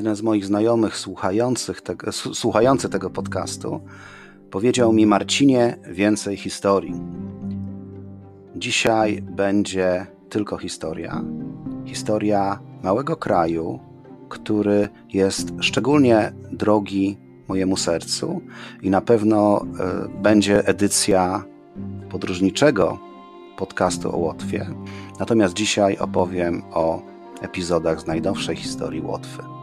jeden z moich znajomych słuchających tego, słuchający tego podcastu powiedział mi: Marcinie, więcej historii. Dzisiaj będzie tylko historia. Historia małego kraju, który jest szczególnie drogi mojemu sercu i na pewno e, będzie edycja podróżniczego podcastu o Łotwie. Natomiast dzisiaj opowiem o epizodach z najnowszej historii Łotwy.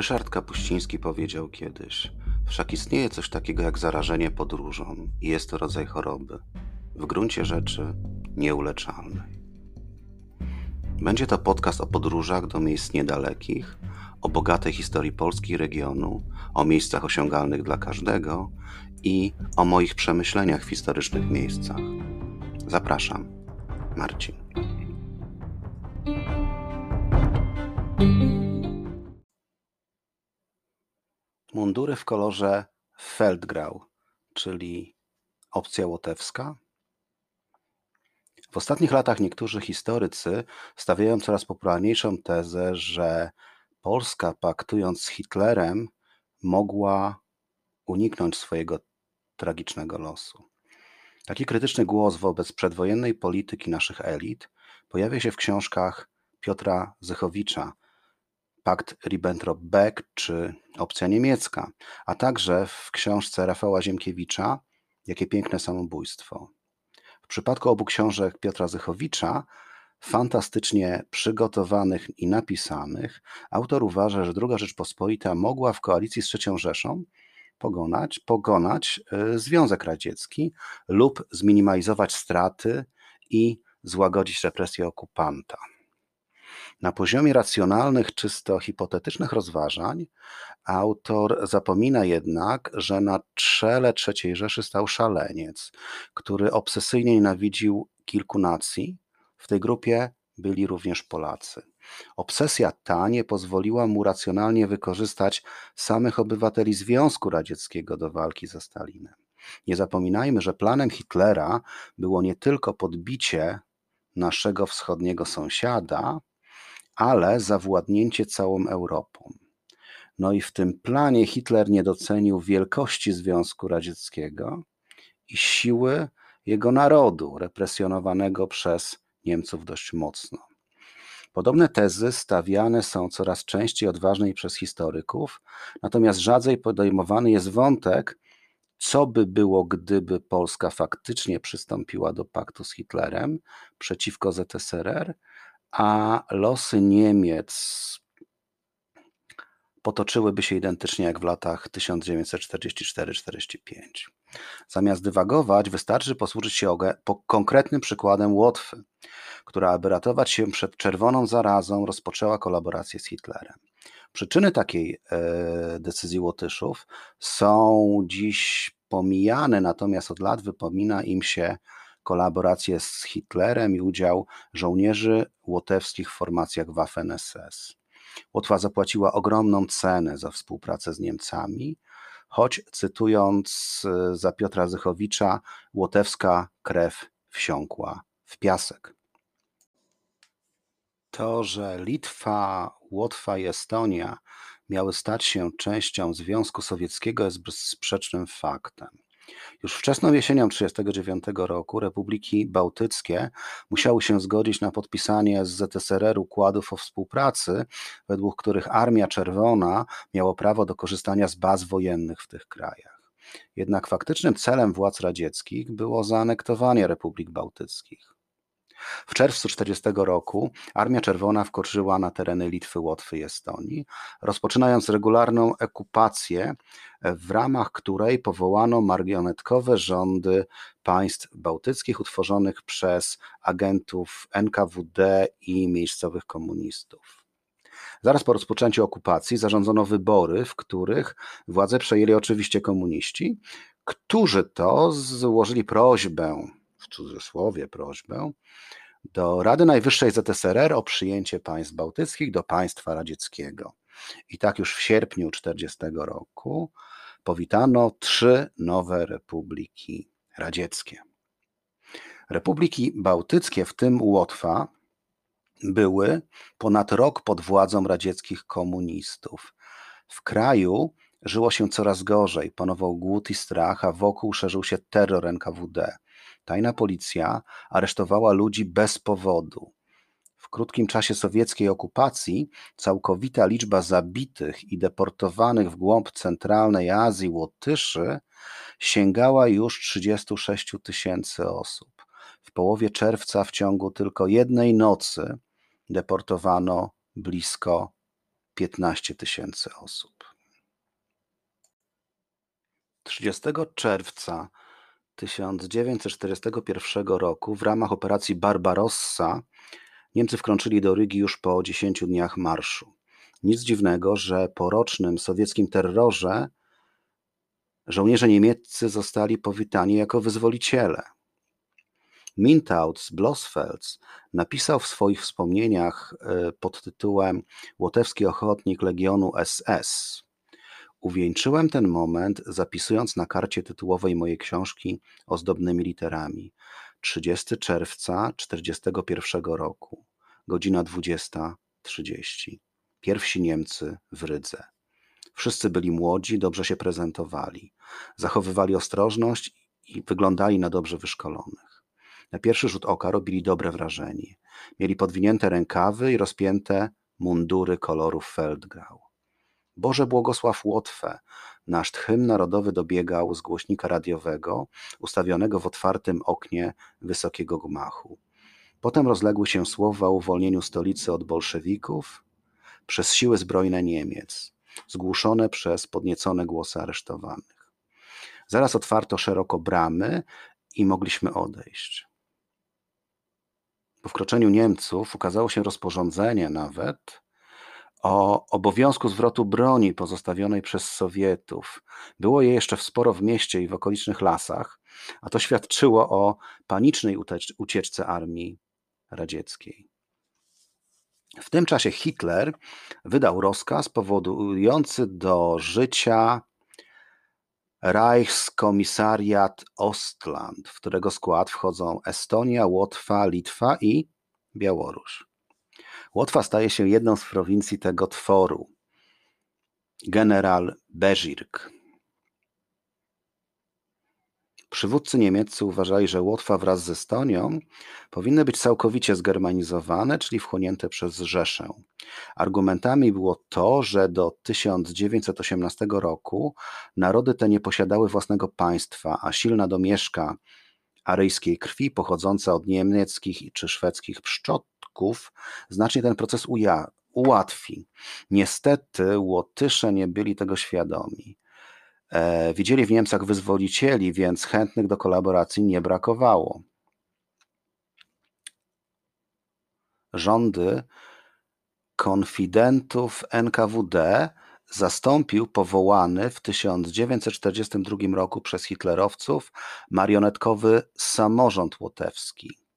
Ryszard Kapuściński powiedział kiedyś: Wszak istnieje coś takiego jak zarażenie podróżą i jest to rodzaj choroby, w gruncie rzeczy nieuleczalnej. Będzie to podcast o podróżach do miejsc niedalekich, o bogatej historii Polski regionu, o miejscach osiągalnych dla każdego i o moich przemyśleniach w historycznych miejscach. Zapraszam, Marcin. Mundury w kolorze Feldgrau, czyli opcja łotewska. W ostatnich latach niektórzy historycy stawiają coraz popularniejszą tezę, że Polska, paktując z Hitlerem, mogła uniknąć swojego tragicznego losu. Taki krytyczny głos wobec przedwojennej polityki naszych elit pojawia się w książkach Piotra Zychowicza, Pakt Ribbentrop-Beck czy Opcja Niemiecka, a także w książce Rafała Ziemkiewicza Jakie piękne samobójstwo. W przypadku obu książek Piotra Zychowicza, fantastycznie przygotowanych i napisanych, autor uważa, że II Rzeczpospolita mogła w koalicji z III Rzeszą pogonać, pogonać y, Związek Radziecki lub zminimalizować straty i złagodzić represję okupanta. Na poziomie racjonalnych, czysto hipotetycznych rozważań, autor zapomina jednak, że na czele III Rzeszy stał szaleniec, który obsesyjnie nienawidził kilku nacji. W tej grupie byli również Polacy. Obsesja ta nie pozwoliła mu racjonalnie wykorzystać samych obywateli Związku Radzieckiego do walki ze Stalinem. Nie zapominajmy, że planem Hitlera było nie tylko podbicie naszego wschodniego sąsiada, ale zawładnięcie całą Europą. No i w tym planie Hitler nie docenił wielkości Związku Radzieckiego i siły jego narodu, represjonowanego przez Niemców dość mocno. Podobne tezy stawiane są coraz częściej odważniej przez historyków, natomiast rzadziej podejmowany jest wątek, co by było, gdyby Polska faktycznie przystąpiła do paktu z Hitlerem przeciwko ZSRR, a losy Niemiec potoczyłyby się identycznie jak w latach 1944-45. Zamiast dywagować, wystarczy posłużyć się po konkretnym przykładem Łotwy, która, aby ratować się przed czerwoną zarazą, rozpoczęła kolaborację z Hitlerem. Przyczyny takiej e, decyzji Łotyszów są dziś pomijane, natomiast od lat wypomina im się kolaborację z Hitlerem i udział żołnierzy łotewskich w formacjach Waffen-SS. Łotwa zapłaciła ogromną cenę za współpracę z Niemcami, choć cytując e, za Piotra Zychowicza, łotewska krew wsiąkła w piasek. To, że Litwa, Łotwa i Estonia miały stać się częścią Związku Sowieckiego jest bezsprzecznym faktem. Już wczesną jesienią 1939 roku republiki bałtyckie musiały się zgodzić na podpisanie z ZSRR układów o współpracy, według których Armia Czerwona miała prawo do korzystania z baz wojennych w tych krajach. Jednak faktycznym celem władz radzieckich było zaanektowanie republik bałtyckich. W czerwcu 1940 roku Armia Czerwona wkroczyła na tereny Litwy, Łotwy i Estonii, rozpoczynając regularną okupację, w ramach której powołano marionetkowe rządy państw bałtyckich utworzonych przez agentów NKWD i miejscowych komunistów. Zaraz po rozpoczęciu okupacji zarządzono wybory, w których władzę przejęli oczywiście komuniści, którzy to złożyli prośbę cudzysłowie prośbę do Rady Najwyższej ZSRR o przyjęcie państw bałtyckich do państwa radzieckiego. I tak już w sierpniu 1940 roku powitano trzy nowe republiki radzieckie. Republiki bałtyckie, w tym Łotwa, były ponad rok pod władzą radzieckich komunistów. W kraju żyło się coraz gorzej, panował głód i strach, a wokół szerzył się terror NKWD. Tajna policja aresztowała ludzi bez powodu. W krótkim czasie sowieckiej okupacji całkowita liczba zabitych i deportowanych w głąb centralnej Azji Łotyszy sięgała już 36 tysięcy osób. W połowie czerwca w ciągu tylko jednej nocy deportowano blisko 15 tysięcy osób. 30 czerwca 1941 roku w ramach operacji Barbarossa Niemcy wkroczyli do Rygi już po 10 dniach marszu. Nic dziwnego, że po rocznym sowieckim terrorze żołnierze niemieccy zostali powitani jako wyzwoliciele. Mintaud z Blosfelds napisał w swoich wspomnieniach e, pod tytułem Łotewski ochotnik Legionu SS. Uwieńczyłem ten moment, zapisując na karcie tytułowej mojej książki ozdobnymi literami. 30 czerwca 1941 roku, godzina 20.30. Pierwsi Niemcy w Rydze. Wszyscy byli młodzi, dobrze się prezentowali, zachowywali ostrożność i wyglądali na dobrze wyszkolonych. Na pierwszy rzut oka robili dobre wrażenie. Mieli podwinięte rękawy i rozpięte mundury kolorów Feldgrau. Boże błogosław Łotwę, nasz hymn narodowy dobiegał z głośnika radiowego ustawionego w otwartym oknie wysokiego gmachu. Potem rozległy się słowa o uwolnieniu stolicy od bolszewików przez siły zbrojne Niemiec, zgłuszone przez podniecone głosy aresztowanych. Zaraz otwarto szeroko bramy i mogliśmy odejść. Po wkroczeniu Niemców ukazało się rozporządzenie nawet o obowiązku zwrotu broni pozostawionej przez Sowietów. Było je jeszcze sporo w mieście i w okolicznych lasach, a to świadczyło o panicznej ucieczce armii radzieckiej. W tym czasie Hitler wydał rozkaz powodujący do życia Reichskomisariat Ostland, w którego skład wchodzą Estonia, Łotwa, Litwa i Białoruś. Łotwa staje się jedną z prowincji tego tworu. General Bezirk. Przywódcy niemieccy uważali, że Łotwa wraz z Estonią powinny być całkowicie zgermanizowane, czyli wchłonięte przez Rzeszę. Argumentami było to, że do 1918 roku narody te nie posiadały własnego państwa, a silna domieszka aryjskiej krwi pochodząca od niemieckich czy szwedzkich przodków znacznie ten proces uja- ułatwi. Niestety Łotysze nie byli tego świadomi. E, widzieli w Niemcach wyzwolicieli, więc chętnych do kolaboracji nie brakowało. Rządy konfidentów NKWD zastąpił powołany w 1942 roku przez hitlerowców marionetkowy samorząd łotewski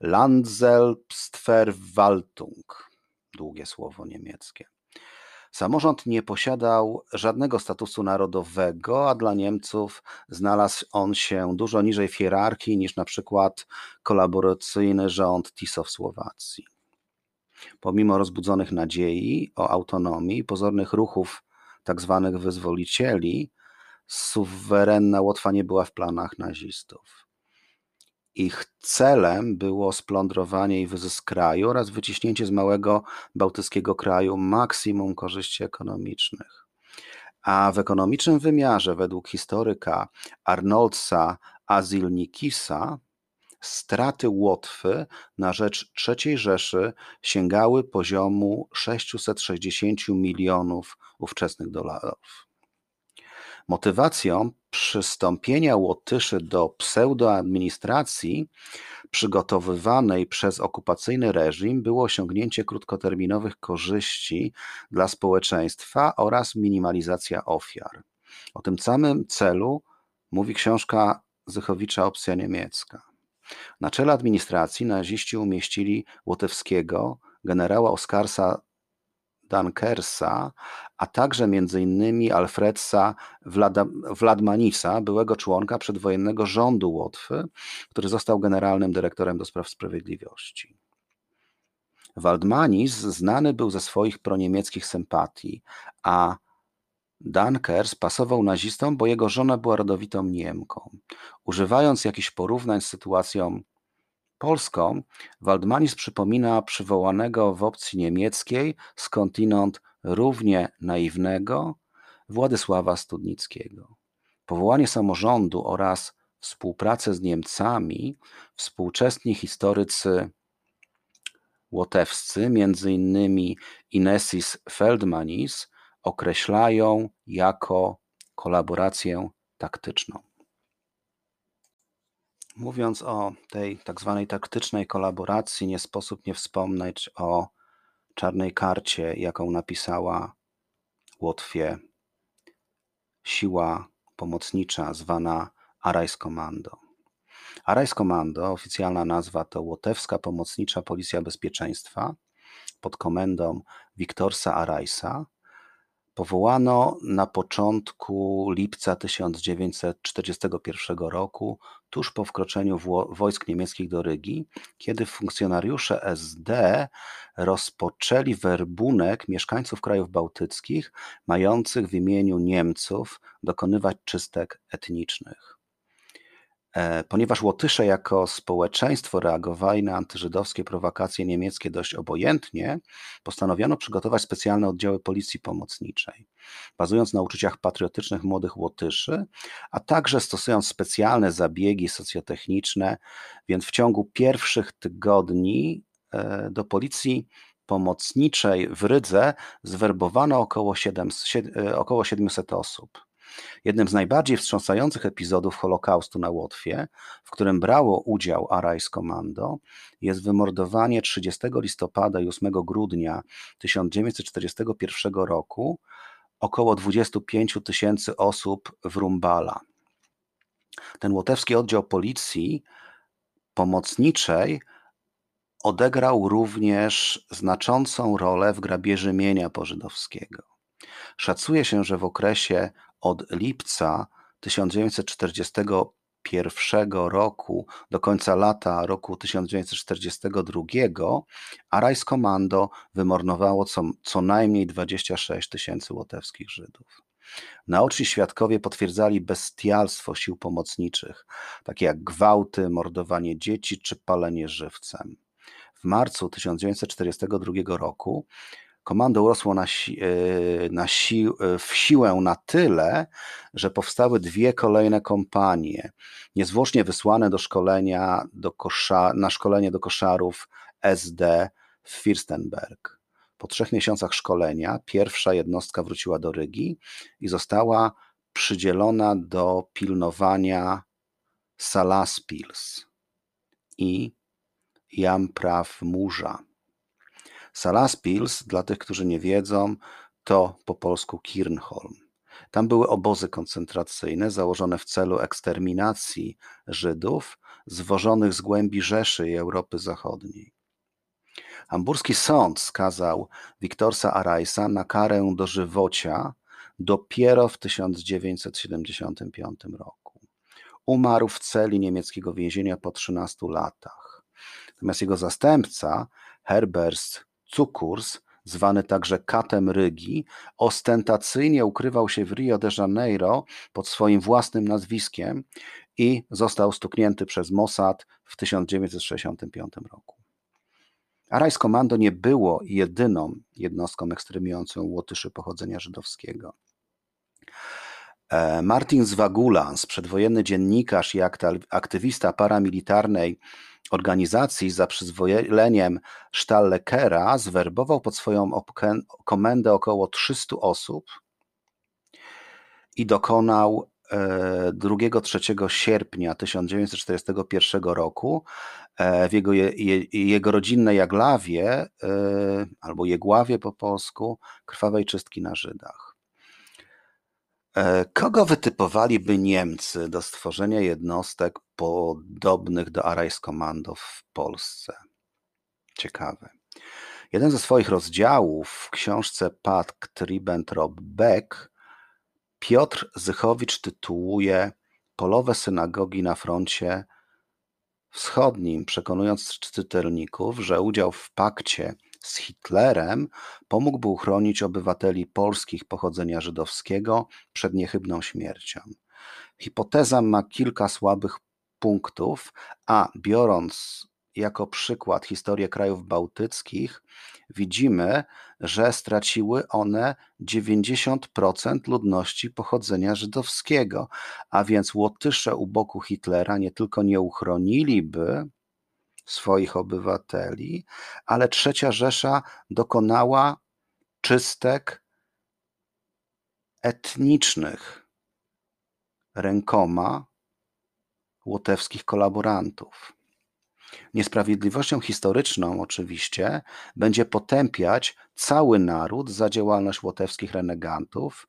Landselbstverwaltung, długie słowo niemieckie. Samorząd nie posiadał żadnego statusu narodowego, a dla Niemców znalazł on się dużo niżej w hierarchii niż na przykład kolaboracyjny rząd TISO w Słowacji. Pomimo rozbudzonych nadziei o autonomii, pozornych ruchów tzw. Tak wyzwolicieli, suwerenna Łotwa nie była w planach nazistów. Ich celem było splądrowanie i wyzysk kraju oraz wyciśnięcie z małego bałtyckiego kraju maksimum korzyści ekonomicznych. A w ekonomicznym wymiarze, według historyka Arnoldsa Azilnikisa, straty Łotwy na rzecz III Rzeszy sięgały poziomu 660 milionów ówczesnych dolarów. Motywacją przystąpienia Łotyszy do pseudoadministracji przygotowywanej przez okupacyjny reżim było osiągnięcie krótkoterminowych korzyści dla społeczeństwa oraz minimalizacja ofiar. O tym samym celu mówi książka Zychowicza Opcja niemiecka. Na czele administracji naziści umieścili Łotewskiego, generała Oskarsa Dankersa, a także m.in. Alfredsa Wladmanisa, byłego członka przedwojennego rządu Łotwy, który został generalnym dyrektorem do spraw sprawiedliwości. Waldmanis znany był ze swoich proniemieckich sympatii, a Dankers pasował nazistom, bo jego żona była rodowitą Niemką. Używając jakichś porównań z sytuacją polską, Waldmanis przypomina przywołanego w opcji niemieckiej skądinąd równie naiwnego Władysława Studnickiego. Powołanie samorządu oraz współpracę z Niemcami współczesni historycy łotewscy, innymi Inesis Feldmanis, określają jako kolaborację taktyczną. Mówiąc o tej tak zwanej taktycznej kolaboracji, nie sposób nie wspomnieć o czarnej karcie, jaką napisała Łotwie siła pomocnicza zwana Arais Commando. Arais Commando, oficjalna nazwa to Łotewska Pomocnicza Policja Bezpieczeństwa pod komendą Wiktorsa Araisa, Powołano na początku lipca 1941 roku, tuż po wkroczeniu wojsk niemieckich do Rygi, kiedy funkcjonariusze SD rozpoczęli werbunek mieszkańców krajów bałtyckich, mających w imieniu Niemców dokonywać czystek etnicznych. E, ponieważ Łotysze jako społeczeństwo reagowali na antyżydowskie prowokacje niemieckie dość obojętnie, postanowiono przygotować specjalne oddziały policji pomocniczej. Bazując na uczuciach patriotycznych młodych Łotyszy, a także stosując specjalne zabiegi socjotechniczne, więc w ciągu pierwszych tygodni e, do policji pomocniczej w Rydze zwerbowano około, 700, e, około 700 osób. Jednym z najbardziej wstrząsających epizodów Holokaustu na Łotwie, w którym brało udział Arais Commando, jest wymordowanie 30 listopada i 8 grudnia 1941 roku około 25 tysięcy osób w Rumbala. Ten łotewski oddział policji pomocniczej odegrał również znaczącą rolę w grabieży mienia pożydowskiego. Szacuje się, że w okresie od lipca 1941 roku do końca lata roku 1942 Arais Komando wymordowało co, co najmniej 26 tysięcy łotewskich Żydów. Naoczni świadkowie potwierdzali bestialstwo sił pomocniczych, takie jak gwałty, mordowanie dzieci czy palenie żywcem. W marcu 1942 roku komando urosło na, si e, na si e, w siłę na tyle, że powstały dwie kolejne kompanie, niezwłocznie wysłane do szkolenia do na szkolenie do koszarów SD w Firstenberg. Po trzech miesiącach szkolenia pierwsza jednostka wróciła do Rygi i została przydzielona do pilnowania Salaspils i Jampraw Murza. Salaspils, dla tych, którzy nie wiedzą, to po polsku Kirnholm. Tam były obozy koncentracyjne założone w celu eksterminacji Żydów zwożonych z głębi Rzeszy i Europy Zachodniej. Hamburski sąd skazał Wiktorsa Araisa na karę dożywocia dopiero w 1975 roku. Umarł w celi niemieckiego więzienia po 13 latach. Natomiast jego zastępca, Herbert Cukurs, zwany także Katem Rygi, ostentacyjnie ukrywał się w Rio de Janeiro pod swoim własnym nazwiskiem i został stuknięty przez Mossad w 1965 roku. Arais Komando nie było jedyną jednostką ekstremiującą Łotyszy pochodzenia żydowskiego. E, Martin Zwagulans, przedwojenny dziennikarz i aktywista paramilitarnej organizacji za przyzwoleniem Stallekera zwerbował pod swoją komendę około 300 osób i dokonał 2-3 e, sierpnia 1941 roku e, w jego, jego rodzinnej Jaglawie, e, albo Jegławie po polsku, krwawej czystki na Żydach. E, kogo wytypowaliby Niemcy do stworzenia jednostek podobnych do Arais Commando w Polsce? Ciekawe. Jeden ze swoich rozdziałów w książce Pakt Ribbentrop-Beck Piotr Zychowicz tytułuje Polowe synagogi na froncie wschodnim, przekonując czytelników, że udział w pakcie z Hitlerem pomógłby uchronić obywateli polskich pochodzenia żydowskiego przed niechybną śmiercią. Hipoteza ma kilka słabych punktów, a biorąc jako przykład historię krajów bałtyckich, widzimy, że straciły one 90% ludności pochodzenia żydowskiego, a więc Łotysze u boku Hitlera nie tylko nie uchroniliby swoich obywateli, ale trzecia Rzesza dokonała czystek etnicznych rękoma łotewskich kolaborantów. Niesprawiedliwością historyczną oczywiście będzie potępiać cały naród za działalność łotewskich renegantów,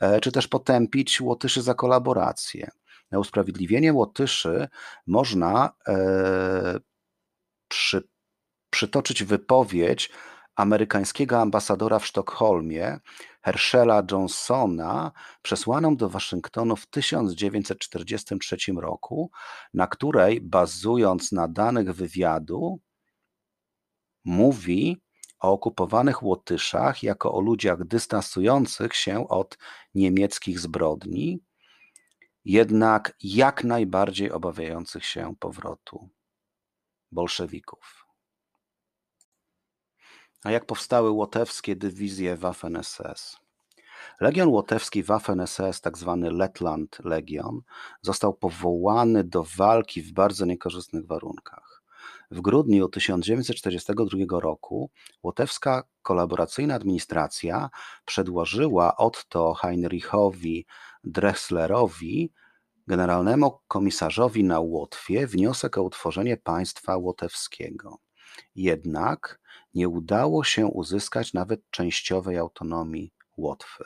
e, czy też potępić Łotyszy za kolaborację. Na usprawiedliwienie Łotyszy można e, przy, przytoczyć wypowiedź amerykańskiego ambasadora w Sztokholmie, Herschela Johnsona, przesłaną do Waszyngtonu w 1943 roku, na której, bazując na danych wywiadu, mówi o okupowanych Łotyszach jako o ludziach dystansujących się od niemieckich zbrodni, jednak jak najbardziej obawiających się powrotu bolszewików. A jak powstały łotewskie dywizje Waffen-SS? Legion Łotewski Waffen-SS, tak zwany Letland Legion, został powołany do walki w bardzo niekorzystnych warunkach. W grudniu 1942 roku łotewska kolaboracyjna administracja przedłożyła Otto Heinrichowi Drechslerowi, generalnemu komisarzowi na Łotwie, wniosek o utworzenie państwa łotewskiego. Jednak nie udało się uzyskać nawet częściowej autonomii Łotwy.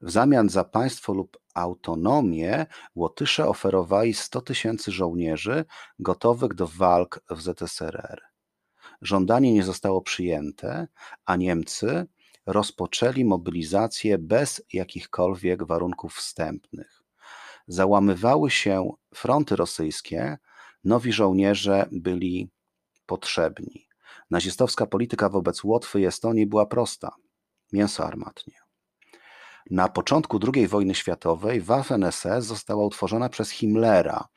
W zamian za państwo lub autonomię Łotysze oferowali 100 tysięcy żołnierzy gotowych do walk w ZSRR. Żądanie nie zostało przyjęte, a Niemcy rozpoczęli mobilizację bez jakichkolwiek warunków wstępnych. Załamywały się fronty rosyjskie, nowi żołnierze byli potrzebni. Nazistowska polityka wobec Łotwy i Estonii była prosta: mięso armatnie. Na początku II wojny światowej Waffen-SS została utworzona przez Himmlera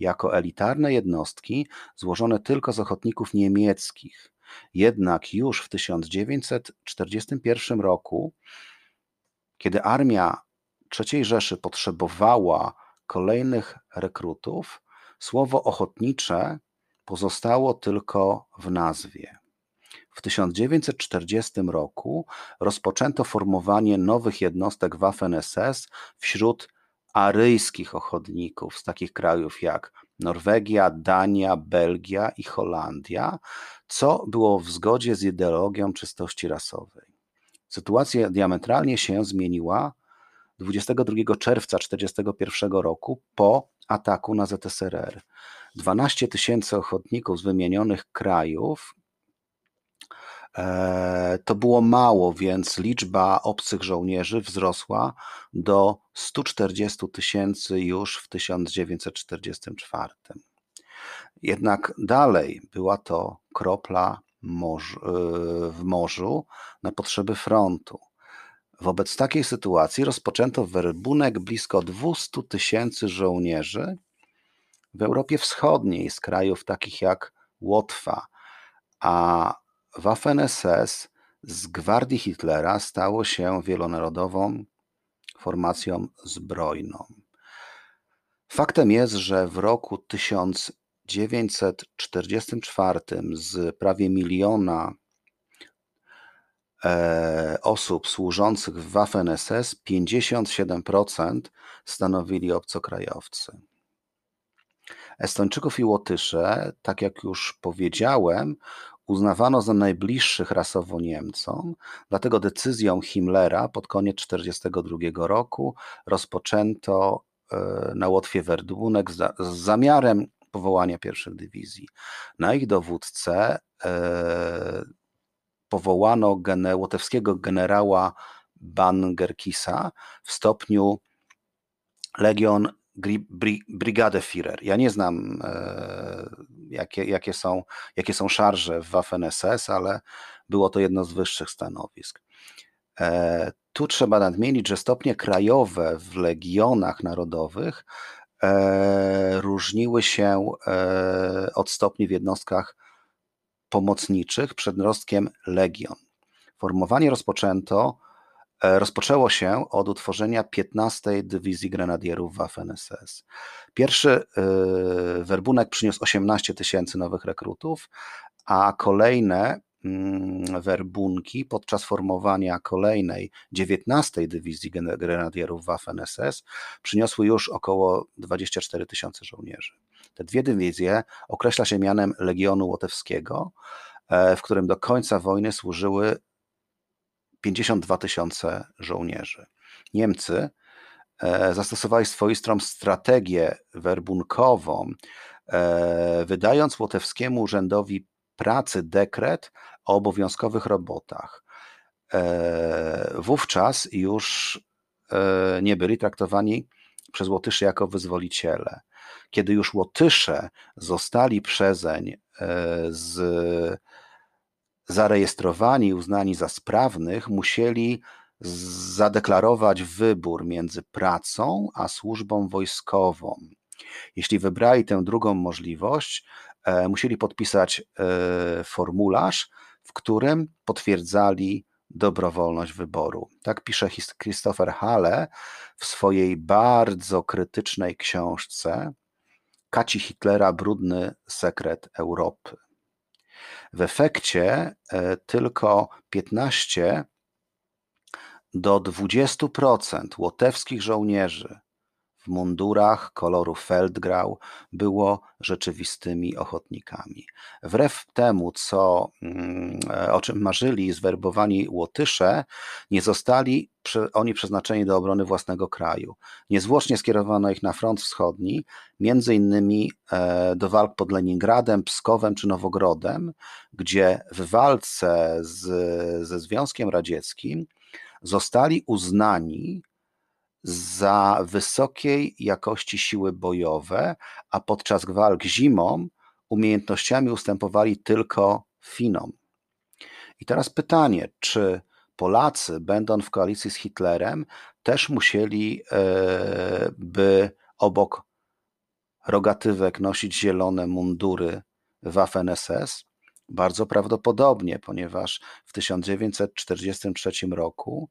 jako elitarne jednostki złożone tylko z ochotników niemieckich. Jednak już w 1941 roku, kiedy armia III Rzeszy potrzebowała kolejnych rekrutów, słowo ochotnicze pozostało tylko w nazwie. W 1940 roku rozpoczęto formowanie nowych jednostek Waffen-SS wśród aryjskich ochotników z takich krajów jak Norwegia, Dania, Belgia i Holandia, co było w zgodzie z ideologią czystości rasowej. Sytuacja diametralnie się zmieniła 22 czerwca 1941 roku po ataku na ZSRR. 12 tysięcy ochotników z wymienionych krajów e, to było mało, więc liczba obcych żołnierzy wzrosła do 140 tysięcy już w 1944. Jednak dalej była to kropla e, w morzu na potrzeby frontu. Wobec takiej sytuacji rozpoczęto werbunek blisko 200 tysięcy żołnierzy w Europie Wschodniej z krajów takich jak Łotwa, a Waffen-SS z gwardii Hitlera stało się wielonarodową formacją zbrojną. Faktem jest, że w roku 1944 z prawie miliona osób służących w Waffen-SS 57% stanowili obcokrajowcy. Estończyków i Łotysze, tak jak już powiedziałem, uznawano za najbliższych rasowo Niemcom, dlatego decyzją Himmlera pod koniec 1942 roku rozpoczęto e, na Łotwie werdunek z zamiarem powołania pierwszych dywizji. Na ich dowódcę e, powołano gene, łotewskiego generała Bangerkisa w stopniu Legion Brigadeführer. Ja nie znam, e, jakie, jakie, są, jakie są szarże w Waffen-SS, ale było to jedno z wyższych stanowisk. E, tu trzeba nadmienić, że stopnie krajowe w legionach narodowych e, różniły się od stopni w jednostkach pomocniczych przed rostkiem legion. Formowanie rozpoczęto E, rozpoczęło się od utworzenia 15 Dywizji Grenadierów Waffen-SS. Pierwszy e, werbunek przyniósł 18 tysięcy nowych rekrutów, a kolejne mm, werbunki podczas formowania kolejnej 19 Dywizji Grenadierów Waffen-SS przyniosły już około 24 tysiące żołnierzy. Te dwie dywizje określa się mianem Legionu Łotewskiego, e, w którym do końca wojny służyły 52 tysiące żołnierzy. Niemcy e, zastosowali swoistą strategię werbunkową, e, wydając Łotewskiemu Urzędowi Pracy dekret o obowiązkowych robotach. Wówczas już nie byli traktowani przez Łotyszy jako wyzwoliciele. Kiedy już Łotysze zostali przezeń z zarejestrowani i uznani za sprawnych, musieli zadeklarować wybór między pracą a służbą wojskową. Jeśli wybrali tę drugą możliwość, e, musieli podpisać e, formularz, w którym potwierdzali dobrowolność wyboru. Tak pisze Christopher Halle w swojej bardzo krytycznej książce Kaci Hitlera Brudny sekret Europy. W efekcie e, tylko 15 do 20% łotewskich żołnierzy w mundurach koloru Feldgrau było rzeczywistymi ochotnikami. Wbrew temu, co, mm, o czym marzyli zwerbowani Łotysze, nie zostali oni przeznaczeni do obrony własnego kraju. Niezwłocznie skierowano ich na front wschodni, między innymi e, do walk pod Leningradem, Pskowem czy Nowogrodem, gdzie w walce z, ze Związkiem Radzieckim zostali uznani za wysokiej jakości siły bojowe, a podczas walk zimą umiejętnościami ustępowali tylko Finom. I teraz pytanie, czy Polacy, będąc w koalicji z Hitlerem, też musieli e, by obok rogatywek nosić zielone mundury Waffen-SS? Bardzo prawdopodobnie, ponieważ w 1943 roku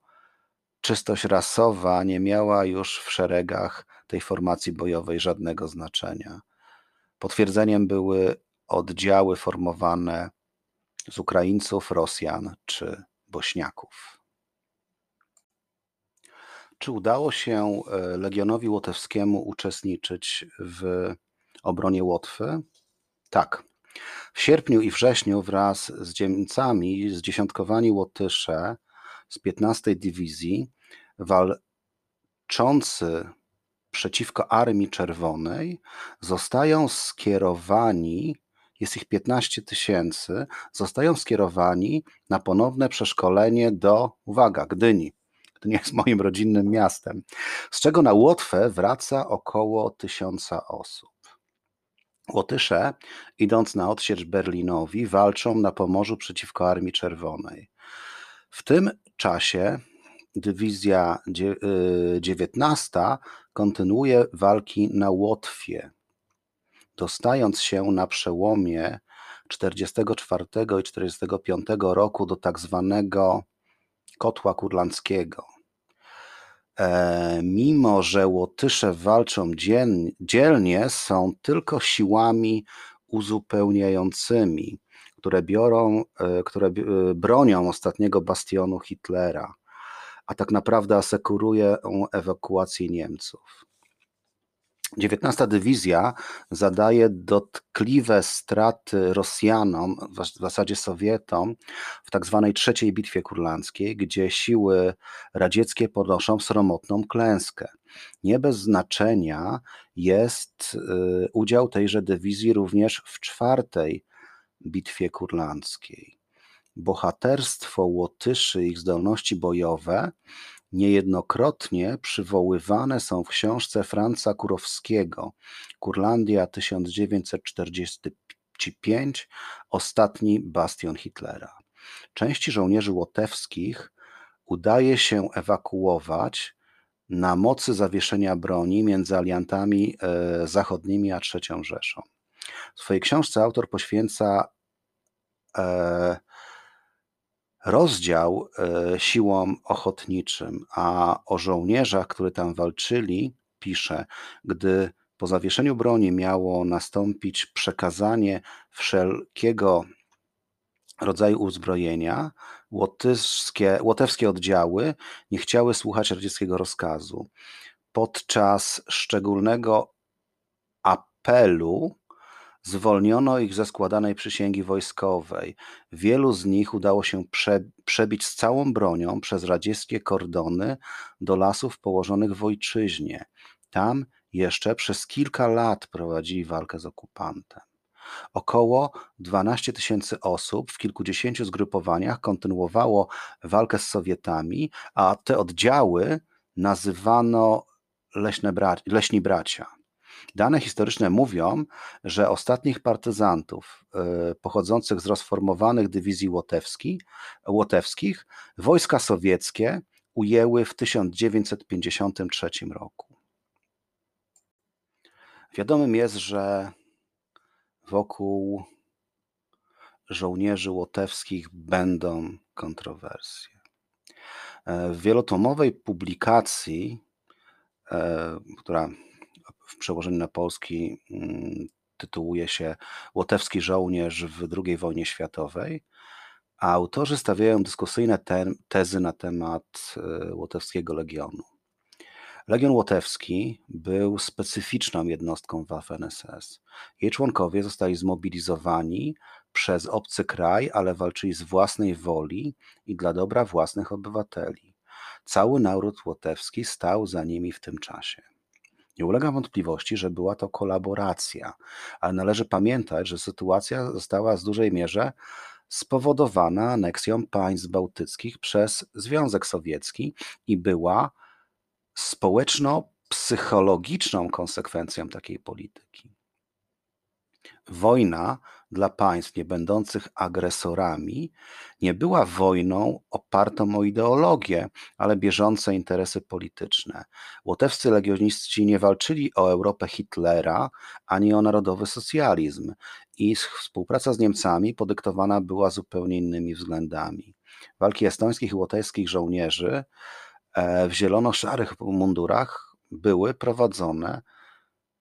czystość rasowa nie miała już w szeregach tej formacji bojowej żadnego znaczenia. Potwierdzeniem były oddziały formowane z Ukraińców, Rosjan czy Bośniaków. Czy udało się e, Legionowi Łotewskiemu uczestniczyć w obronie Łotwy? Tak. W sierpniu i wrześniu wraz z dzielnicami zdziesiątkowani Łotysze z 15 Dywizji, walczący przeciwko Armii Czerwonej, zostają skierowani, jest ich 15 tysięcy, zostają skierowani na ponowne przeszkolenie do, uwaga, Gdyni. Gdynia jest moim rodzinnym miastem, z czego na Łotwę wraca około tysiąca osób. Łotysze, idąc na odsiecz Berlinowi, walczą na Pomorzu przeciwko Armii Czerwonej. W tym czasie dywizja dziewiętnasta kontynuuje walki na Łotwie, dostając się na przełomie 44 i 45 roku do tak zwanego kotła kurlandzkiego. E, mimo, że Łotysze walczą dzielnie, są tylko siłami uzupełniającymi które biorą, e, które e, bronią ostatniego bastionu Hitlera, a tak naprawdę asekurują ewakuację Niemców. 19 dywizja zadaje dotkliwe straty Rosjanom, w zasadzie Sowietom, w tak zwanej trzeciej bitwie kurlandzkiej, gdzie siły radzieckie ponoszą sromotną klęskę. Nie bez znaczenia jest e, udział tejże dywizji również w czwartej bitwie kurlandzkiej. bohaterstwo Łotyszy ich zdolności bojowe niejednokrotnie przywoływane są w książce Franca Kurowskiego Kurlandia 1945 Ostatni bastion Hitlera. Części żołnierzy łotewskich udaje się ewakuować na mocy zawieszenia broni między aliantami e, zachodnimi a III Rzeszą. W swojej książce autor poświęca e, rozdział e, siłom ochotniczym, a o żołnierzach, którzy tam walczyli, pisze, gdy po zawieszeniu broni miało nastąpić przekazanie wszelkiego rodzaju uzbrojenia, łotyskie, łotewskie oddziały nie chciały słuchać radzieckiego rozkazu. Podczas szczególnego apelu zwolniono ich ze składanej przysięgi wojskowej. Wielu z nich udało się prze, przebić z całą bronią przez radzieckie kordony do lasów położonych w ojczyźnie. Tam jeszcze przez kilka lat prowadzili walkę z okupantem. Około 12 tysięcy osób w kilkudziesięciu zgrupowaniach kontynuowało walkę z Sowietami, a te oddziały nazywano leśne leśni bracia. Dane historyczne mówią, że ostatnich partyzantów y, pochodzących z rozformowanych dywizji łotewski, łotewskich wojska sowieckie ujęły w 1953 roku. Wiadomym jest, że wokół żołnierzy łotewskich będą kontrowersje. E, w wielotomowej publikacji, e, która w przełożeniu na polski mm, tytułuje się Łotewski żołnierz w II wojnie światowej, a autorzy stawiają dyskusyjne tezy na temat e, Łotewskiego Legionu. Legion Łotewski był specyficzną jednostką Waffen-SS. Jej członkowie zostali zmobilizowani przez obcy kraj, ale walczyli z własnej woli i dla dobra własnych obywateli. Cały naród łotewski stał za nimi w tym czasie. Nie ulega wątpliwości, że była to kolaboracja, ale należy pamiętać, że sytuacja została w dużej mierze spowodowana aneksją państw bałtyckich przez Związek Sowiecki i była społeczno-psychologiczną konsekwencją takiej polityki. Wojna dla państw niebędących agresorami nie była wojną opartą o ideologię, ale bieżące interesy polityczne. Łotewscy legioniści nie walczyli o Europę Hitlera ani o narodowy socjalizm i współpraca z Niemcami podyktowana była zupełnie innymi względami. Walki estońskich i łotewskich żołnierzy E, w zielono-szarych mundurach były prowadzone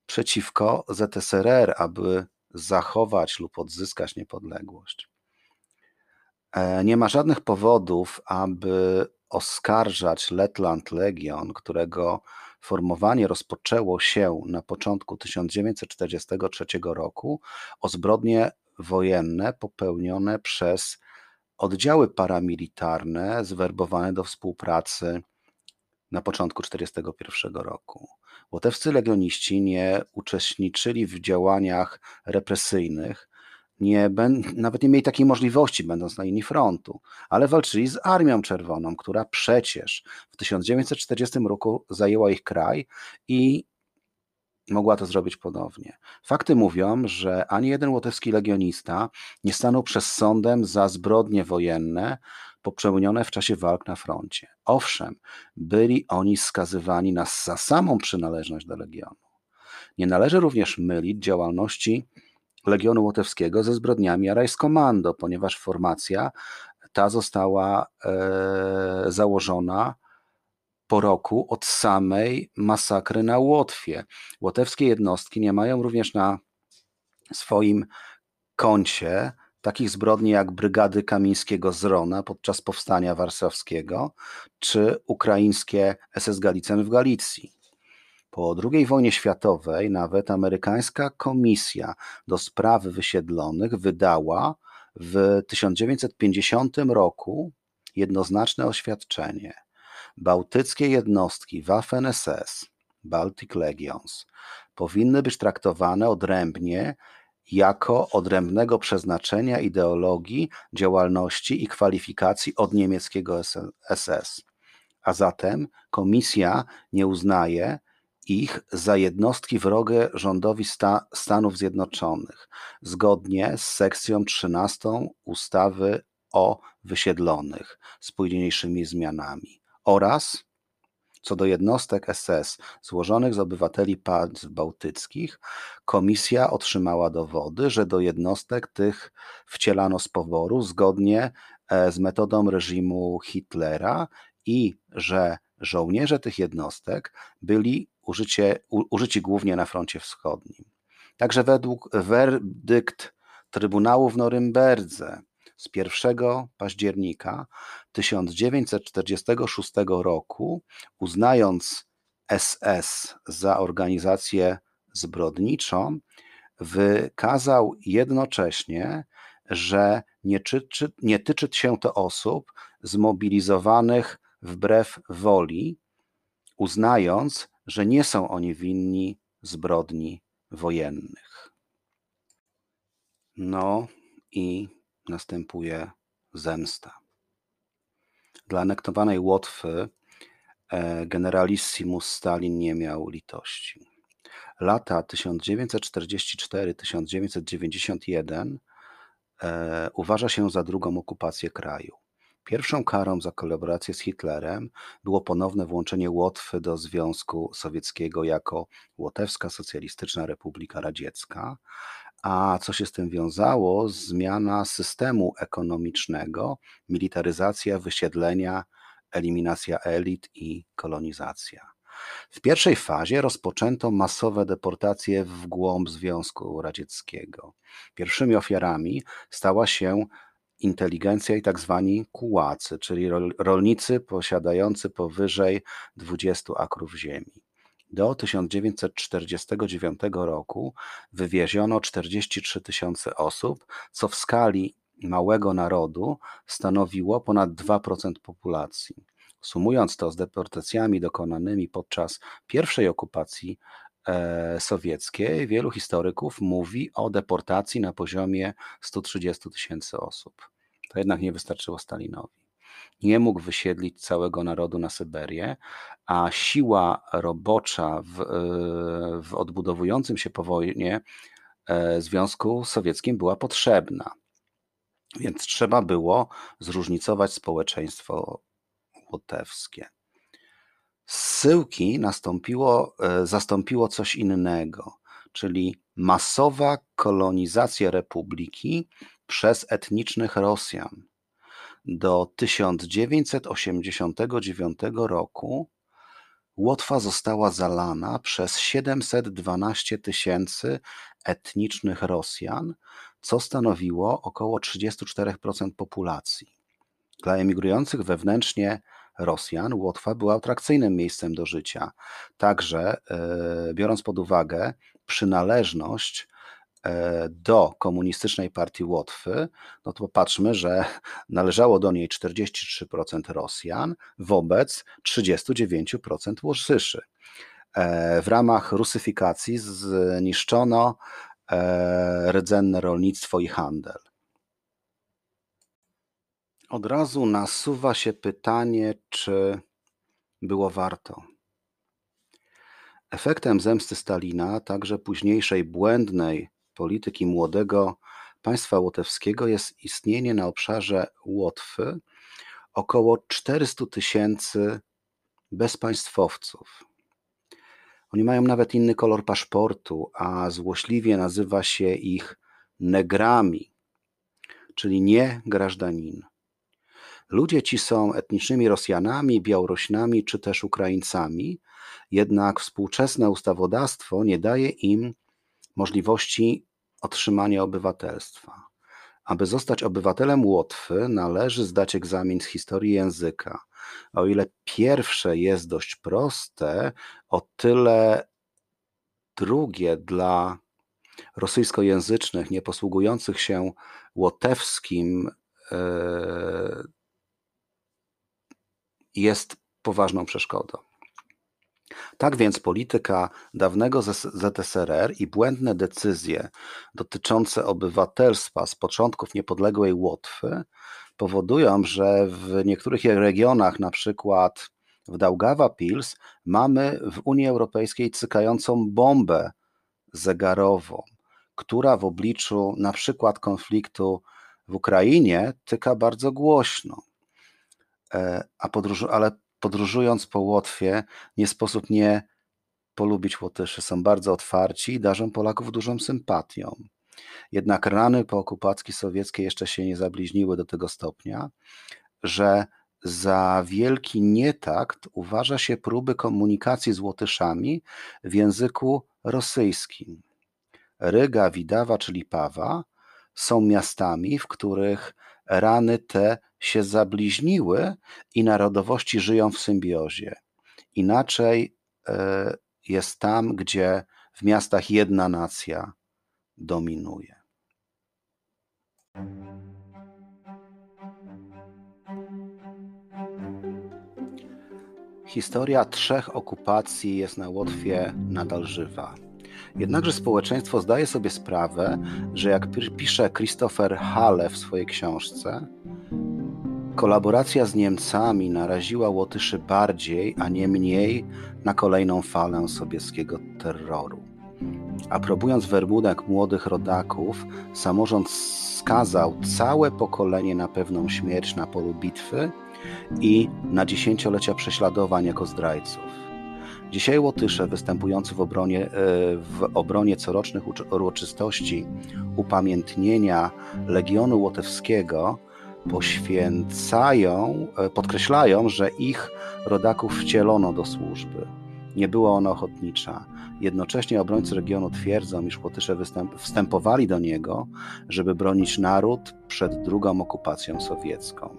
przeciwko ZSRR, aby zachować lub odzyskać niepodległość. E, nie ma żadnych powodów, aby oskarżać Letland Legion, którego formowanie rozpoczęło się na początku 1943 roku, o zbrodnie wojenne popełnione przez oddziały paramilitarne zwerbowane do współpracy na początku 1941 roku. Łotewscy legioniści nie uczestniczyli w działaniach represyjnych, nie, nawet nie mieli takiej możliwości, będąc na linii frontu, ale walczyli z Armią Czerwoną, która przecież w 1940 roku zajęła ich kraj i mogła to zrobić ponownie. Fakty mówią, że ani jeden łotewski legionista nie stanął przed sądem za zbrodnie wojenne popełnione w czasie walk na froncie. Owszem, byli oni skazywani na za samą przynależność do legionu. Nie należy również mylić działalności Legionu Łotewskiego ze zbrodniami Reichskommando, ponieważ formacja ta została e, założona po roku od samej masakry na Łotwie. Łotewskie jednostki nie mają również na swoim koncie takich zbrodni jak brygady Kamińskiego z Rona podczas powstania warszawskiego, czy ukraińskie SS Galicen w Galicji. Po II wojnie światowej nawet amerykańska komisja do spraw wysiedlonych wydała w 1950 roku jednoznaczne oświadczenie. Bałtyckie jednostki Waffen-SS, Baltic Legions, powinny być traktowane odrębnie jako odrębnego przeznaczenia, ideologii, działalności i kwalifikacji od niemieckiego SS. A zatem komisja nie uznaje ich za jednostki wrogie rządowi Sta Stanów Zjednoczonych, zgodnie z sekcją 13 ustawy o wysiedlonych z późniejszymi zmianami oraz co do jednostek SS złożonych z obywateli państw bałtyckich, komisja otrzymała dowody, że do jednostek tych wcielano z poboru zgodnie e, z metodą reżimu Hitlera i że żołnierze tych jednostek byli użycie, użyci głównie na froncie wschodnim. Także według werdykt Trybunału w Norymberdze z 1 października 1946 roku, uznając SS za organizację zbrodniczą, wykazał jednocześnie, że nie, tyczy, nie tyczy się to osób zmobilizowanych wbrew woli, uznając, że nie są oni winni zbrodni wojennych. No i następuje zemsta. Dla anektowanej Łotwy e, generalissimus Stalin nie miał litości. Lata 1944-1991 e, uważa się za drugą okupację kraju. Pierwszą karą za kolaborację z Hitlerem było ponowne włączenie Łotwy do Związku Sowieckiego jako Łotewska Socjalistyczna Republika Radziecka, a co się z tym wiązało? Zmiana systemu ekonomicznego, militaryzacja, wysiedlenia, eliminacja elit i kolonizacja. W pierwszej fazie rozpoczęto masowe deportacje w głąb Związku Radzieckiego. Pierwszymi ofiarami stała się inteligencja i tak zwani kułacy, czyli rolnicy posiadający powyżej 20 akrów ziemi. Do 1949 roku wywieziono 43 tysiące osób, co w skali małego narodu stanowiło ponad 2% populacji. Sumując to z deportacjami dokonanymi podczas pierwszej okupacji e, sowieckiej, wielu historyków mówi o deportacji na poziomie 130 tysięcy osób. To jednak nie wystarczyło Stalinowi nie mógł wysiedlić całego narodu na Syberię, a siła robocza w, e, w odbudowującym się po wojnie e, Związku Sowieckim była potrzebna. Więc trzeba było zróżnicować społeczeństwo łotewskie. Zsyłki nastąpiło, e, zastąpiło coś innego, czyli masowa kolonizacja republiki przez etnicznych Rosjan do 1989 roku Łotwa została zalana przez 712 tysięcy etnicznych Rosjan, co stanowiło około 34% populacji. Dla emigrujących wewnętrznie Rosjan Łotwa była atrakcyjnym miejscem do życia. Także, e, biorąc pod uwagę przynależność do komunistycznej partii Łotwy, no to popatrzmy, że należało do niej 43% Rosjan wobec 39% Łosyszy. E, w ramach rusyfikacji zniszczono e, rdzenne rolnictwo i handel. Od razu nasuwa się pytanie, czy było warto. Efektem zemsty Stalina, także późniejszej błędnej polityki młodego państwa łotewskiego jest istnienie na obszarze Łotwy około 400 tysięcy bezpaństwowców. Oni mają nawet inny kolor paszportu, a złośliwie nazywa się ich negrami, czyli nie grażdanin. Ludzie ci są etnicznymi Rosjanami, Białorusinami czy też Ukraińcami, jednak współczesne ustawodawstwo nie daje im możliwości otrzymania obywatelstwa. Aby zostać obywatelem Łotwy, należy zdać egzamin z historii języka. O ile pierwsze jest dość proste, o tyle drugie dla rosyjskojęzycznych, nieposługujących się łotewskim, e, jest poważną przeszkodą. Tak więc polityka dawnego ZSRR i błędne decyzje dotyczące obywatelstwa z początków niepodległej Łotwy powodują, że w niektórych regionach, na przykład w Daugawa Pils, mamy w Unii Europejskiej cykającą bombę zegarową, która w obliczu na przykład konfliktu w Ukrainie tyka bardzo głośno. E, a podróż, ale podróżując po Łotwie, nie sposób nie polubić Łotyszy. Są bardzo otwarci i darzą Polaków dużą sympatią. Jednak rany po okupacji sowieckiej jeszcze się nie zabliźniły do tego stopnia, że za wielki nietakt uważa się próby komunikacji z Łotyszami w języku rosyjskim. Ryga, Widawa czy Lipawa są miastami, w których rany te się zabliźniły i narodowości żyją w symbiozie. Inaczej e, jest tam, gdzie w miastach jedna nacja dominuje. Historia trzech okupacji jest na Łotwie nadal żywa. Jednakże społeczeństwo zdaje sobie sprawę, że jak pisze Christopher Halle w swojej książce, kolaboracja z Niemcami naraziła Łotyszy bardziej, a nie mniej na kolejną falę sowieckiego terroru. Aprobując werbunek młodych rodaków, samorząd skazał całe pokolenie na pewną śmierć na polu bitwy i na dziesięciolecia prześladowań jako zdrajców. Dzisiaj Łotysze występujący w obronie, e, w obronie corocznych uroczystości upamiętnienia Legionu Łotewskiego poświęcają, e, podkreślają, że ich rodaków wcielono do służby. Nie była ona ochotnicza. Jednocześnie obrońcy regionu twierdzą, iż Łotysze wstępowali do niego, żeby bronić naród przed drugą okupacją sowiecką.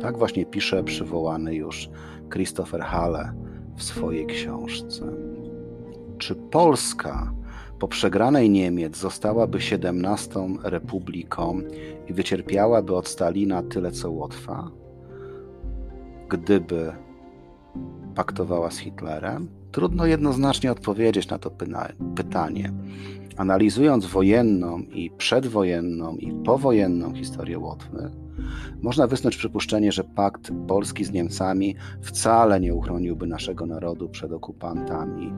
Tak właśnie pisze przywołany już Christopher Halle w swojej książce. Czy Polska po przegranej Niemiec zostałaby 17 republiką i wycierpiałaby od Stalina tyle co Łotwa, gdyby paktowała z Hitlerem? Trudno jednoznacznie odpowiedzieć na to pytanie. Analizując wojenną i przedwojenną i powojenną historię Łotwy, można wysnuć przypuszczenie, że pakt Polski z Niemcami wcale nie uchroniłby naszego narodu przed okupantami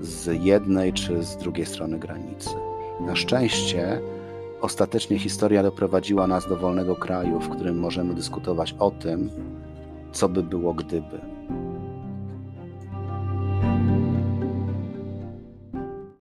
z jednej czy z drugiej strony granicy. Na szczęście ostatecznie historia doprowadziła nas do wolnego kraju, w którym możemy dyskutować o tym, co by było gdyby.